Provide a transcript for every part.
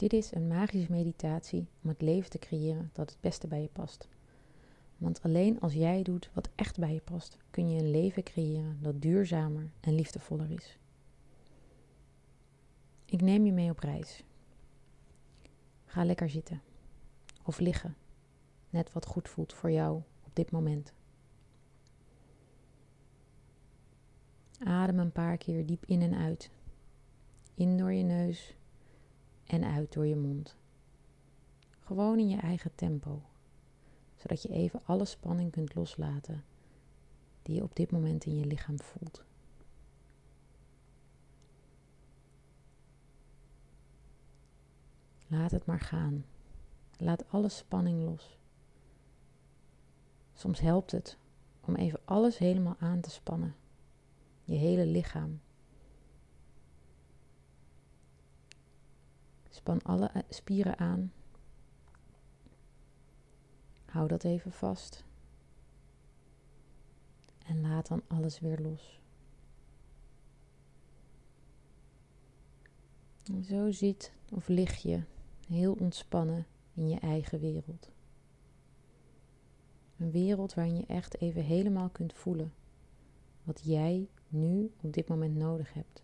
Dit is een magische meditatie om het leven te creëren dat het beste bij je past. Want alleen als jij doet wat echt bij je past, kun je een leven creëren dat duurzamer en liefdevoller is. Ik neem je mee op reis. Ga lekker zitten of liggen, net wat goed voelt voor jou op dit moment. Adem een paar keer diep in en uit. In door je neus en uit door je mond. Gewoon in je eigen tempo, zodat je even alle spanning kunt loslaten die je op dit moment in je lichaam voelt. Laat het maar gaan. Laat alle spanning los. Soms helpt het om even alles helemaal aan te spannen. Je hele lichaam. Span alle eh, spieren aan. Hou dat even vast. En laat dan alles weer los. Zo ziet of lig je heel ontspannen in je eigen wereld. Een wereld waarin je echt even helemaal kunt voelen wat jij nu op dit moment nodig hebt.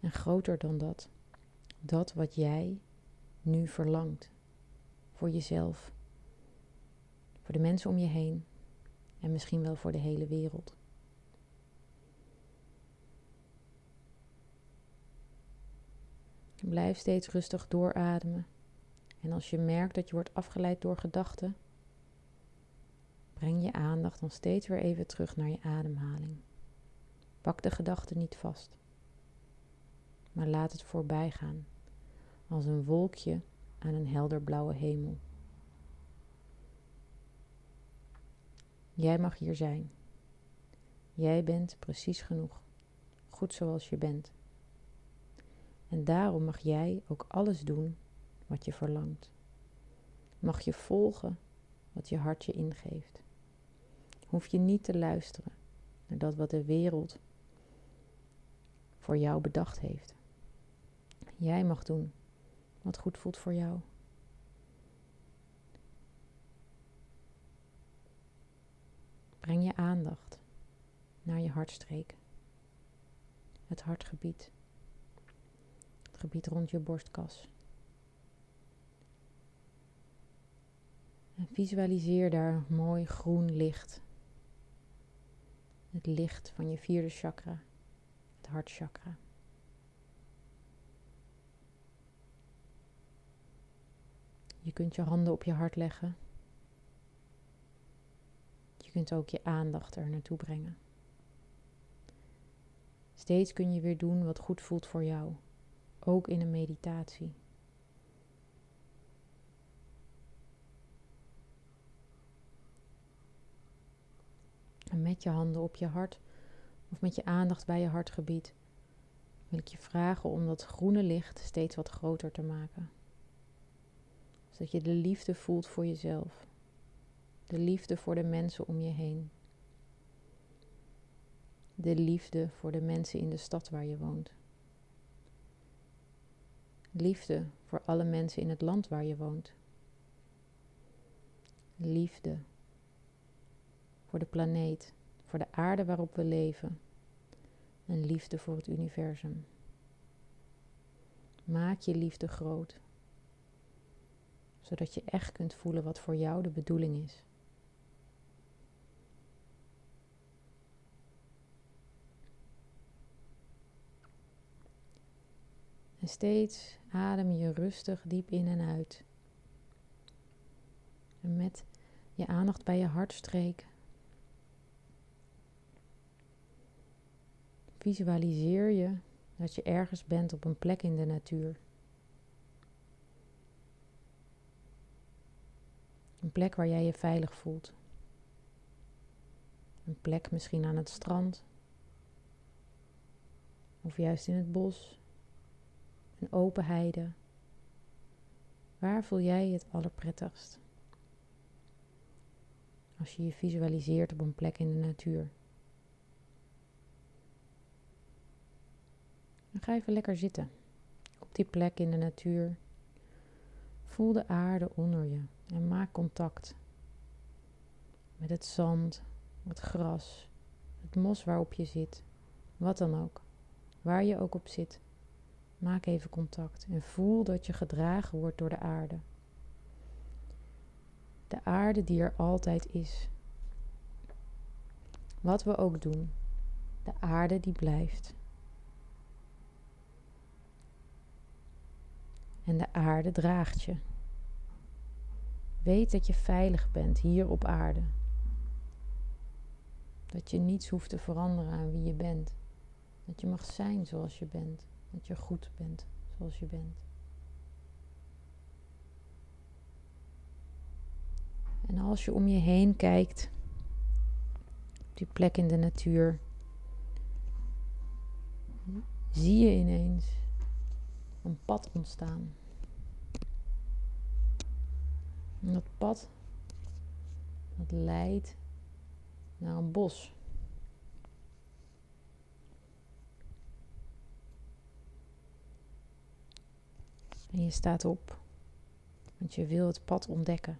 En groter dan dat, dat wat jij nu verlangt. Voor jezelf, voor de mensen om je heen en misschien wel voor de hele wereld. Blijf steeds rustig doorademen. En als je merkt dat je wordt afgeleid door gedachten, breng je aandacht dan steeds weer even terug naar je ademhaling. Pak de gedachten niet vast, maar laat het voorbij gaan als een wolkje aan een helder blauwe hemel. Jij mag hier zijn. Jij bent precies genoeg, goed zoals je bent. En daarom mag jij ook alles doen wat je verlangt. Mag je volgen wat je hart je ingeeft. Hoef je niet te luisteren naar dat wat de wereld voor jou bedacht heeft. Jij mag doen wat goed voelt voor jou. Breng je aandacht naar je hartstreek, het hartgebied, het gebied rond je borstkas. En visualiseer daar mooi groen licht. Het licht van je vierde chakra, het hartchakra. Je kunt je handen op je hart leggen. Je kunt ook je aandacht er naartoe brengen. Steeds kun je weer doen wat goed voelt voor jou, ook in een meditatie. En met je handen op je hart of met je aandacht bij je hartgebied wil ik je vragen om dat groene licht steeds wat groter te maken. Zodat je de liefde voelt voor jezelf. De liefde voor de mensen om je heen. De liefde voor de mensen in de stad waar je woont. Liefde voor alle mensen in het land waar je woont. Liefde voor de planeet, voor de aarde waarop we leven. En liefde voor het universum. Maak je liefde groot, zodat je echt kunt voelen wat voor jou de bedoeling is. En steeds adem je rustig diep in en uit. En met je aandacht bij je hartstreek Visualiseer je dat je ergens bent op een plek in de natuur. Een plek waar jij je veilig voelt. Een plek misschien aan het strand. Of juist in het bos. Een open heide. Waar voel jij je het allerprettigst? Als je je visualiseert op een plek in de natuur. Dan ga even lekker zitten. Op die plek in de natuur, Voel de aarde onder je en maak contact met het zand, het gras, het mos waarop je zit, wat dan ook, waar je ook op zit. Maak even contact en voel dat je gedragen wordt door de aarde. De aarde die er altijd is. Wat we ook doen, de aarde die blijft. En de aarde draagt je. Weet dat je veilig bent hier op aarde. Dat je niets hoeft te veranderen aan wie je bent. Dat je mag zijn zoals je bent. Dat je goed bent zoals je bent. En als je om je heen kijkt, op die plek in de natuur, zie je ineens een pad ontstaan. En dat pad, dat leidt naar een bos. En je staat op, want je wil het pad ontdekken.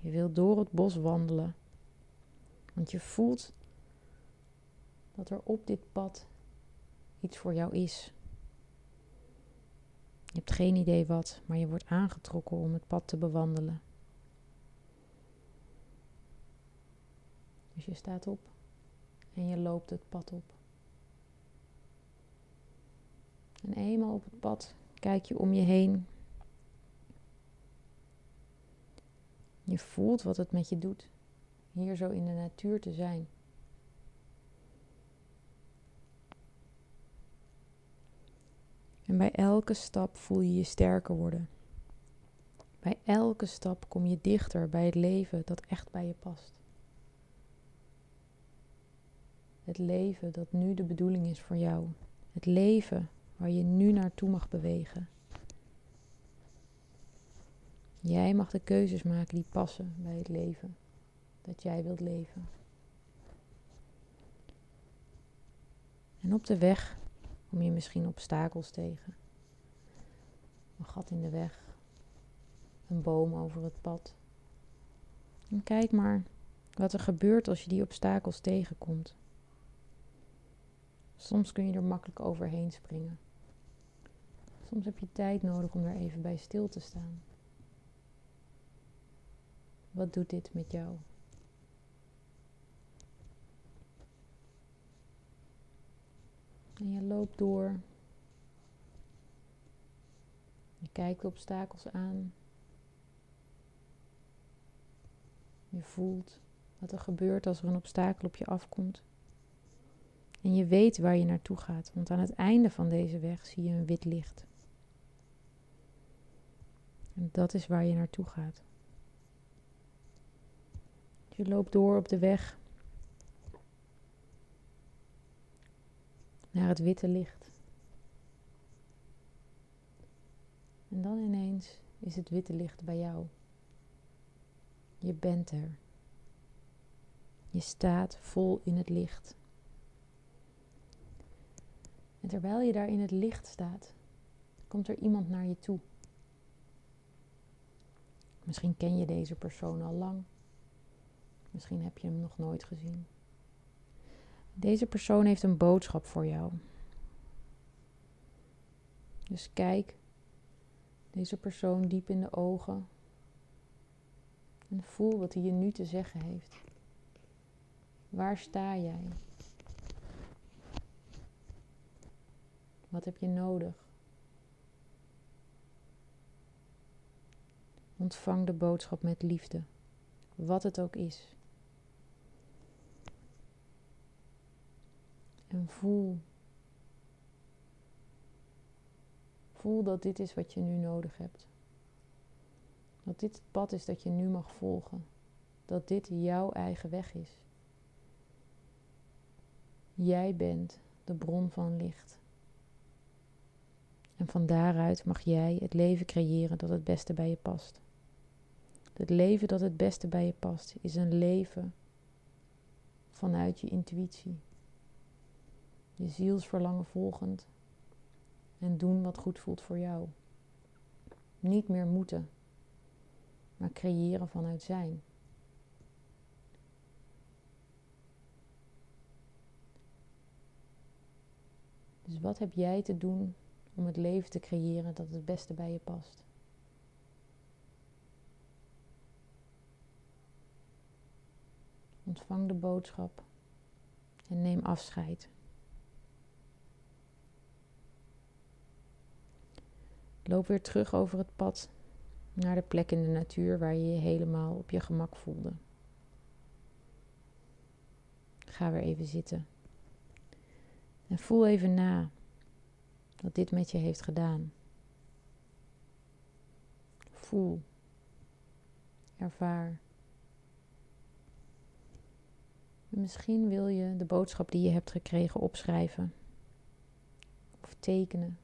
Je wil door het bos wandelen, want je voelt dat er op dit pad iets voor jou is. Je hebt geen idee wat, maar je wordt aangetrokken om het pad te bewandelen. Dus je staat op en je loopt het pad op. En eenmaal op het pad kijk je om je heen. Je voelt wat het met je doet, hier zo in de natuur te zijn. En bij elke stap voel je je sterker worden. Bij elke stap kom je dichter bij het leven dat echt bij je past. Het leven dat nu de bedoeling is voor jou. Het leven waar je nu naartoe mag bewegen. Jij mag de keuzes maken die passen bij het leven dat jij wilt leven. En op de weg kom je misschien obstakels tegen. Een gat in de weg, een boom over het pad. En kijk maar wat er gebeurt als je die obstakels tegenkomt. Soms kun je er makkelijk overheen springen. Soms heb je tijd nodig om er even bij stil te staan. Wat doet dit met jou? En je loopt door. Je kijkt de obstakels aan. Je voelt wat er gebeurt als er een obstakel op je afkomt. En je weet waar je naartoe gaat, want aan het einde van deze weg zie je een wit licht. En dat is waar je naartoe gaat. Je loopt door op de weg naar het witte licht. En dan ineens is het witte licht bij jou. Je bent er. Je staat vol in het licht. En terwijl je daar in het licht staat, komt er iemand naar je toe. Misschien ken je deze persoon al lang. Misschien heb je hem nog nooit gezien. Deze persoon heeft een boodschap voor jou. Dus kijk deze persoon diep in de ogen en voel wat hij je nu te zeggen heeft. Waar sta jij? Wat heb je nodig? Ontvang de boodschap met liefde, wat het ook is. En voel. Voel dat dit is wat je nu nodig hebt. Dat dit het pad is dat je nu mag volgen. Dat dit jouw eigen weg is. Jij bent de bron van licht. En van daaruit mag jij het leven creëren dat het beste bij je past. Het leven dat het beste bij je past is een leven vanuit je intuïtie. Je zielsverlangen volgend en doen wat goed voelt voor jou. Niet meer moeten, maar creëren vanuit zijn. Dus wat heb jij te doen om het leven te creëren dat het beste bij je past? Ontvang de boodschap en neem afscheid. Loop weer terug over het pad naar de plek in de natuur waar je je helemaal op je gemak voelde. Ga weer even zitten. En voel even na wat dit met je heeft gedaan. Voel. Ervaar. misschien wil je de boodschap die je hebt gekregen opschrijven. Of tekenen.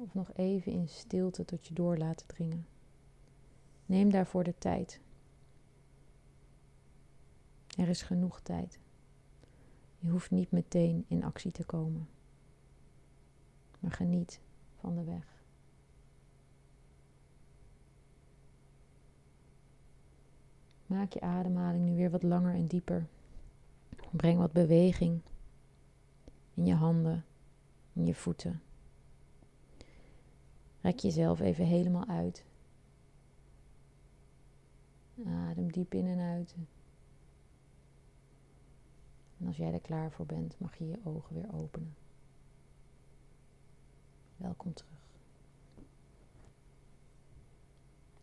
Of nog even in stilte tot je door laten dringen. Neem daarvoor de tijd. Er is genoeg tijd. Je hoeft niet meteen in actie te komen. Maar geniet van de weg. Maak je ademhaling nu weer wat langer en dieper. Breng wat beweging in je handen, in je voeten. Rek jezelf even helemaal uit. Adem diep in en uit. En als jij er klaar voor bent, mag je je ogen weer openen. Welkom terug.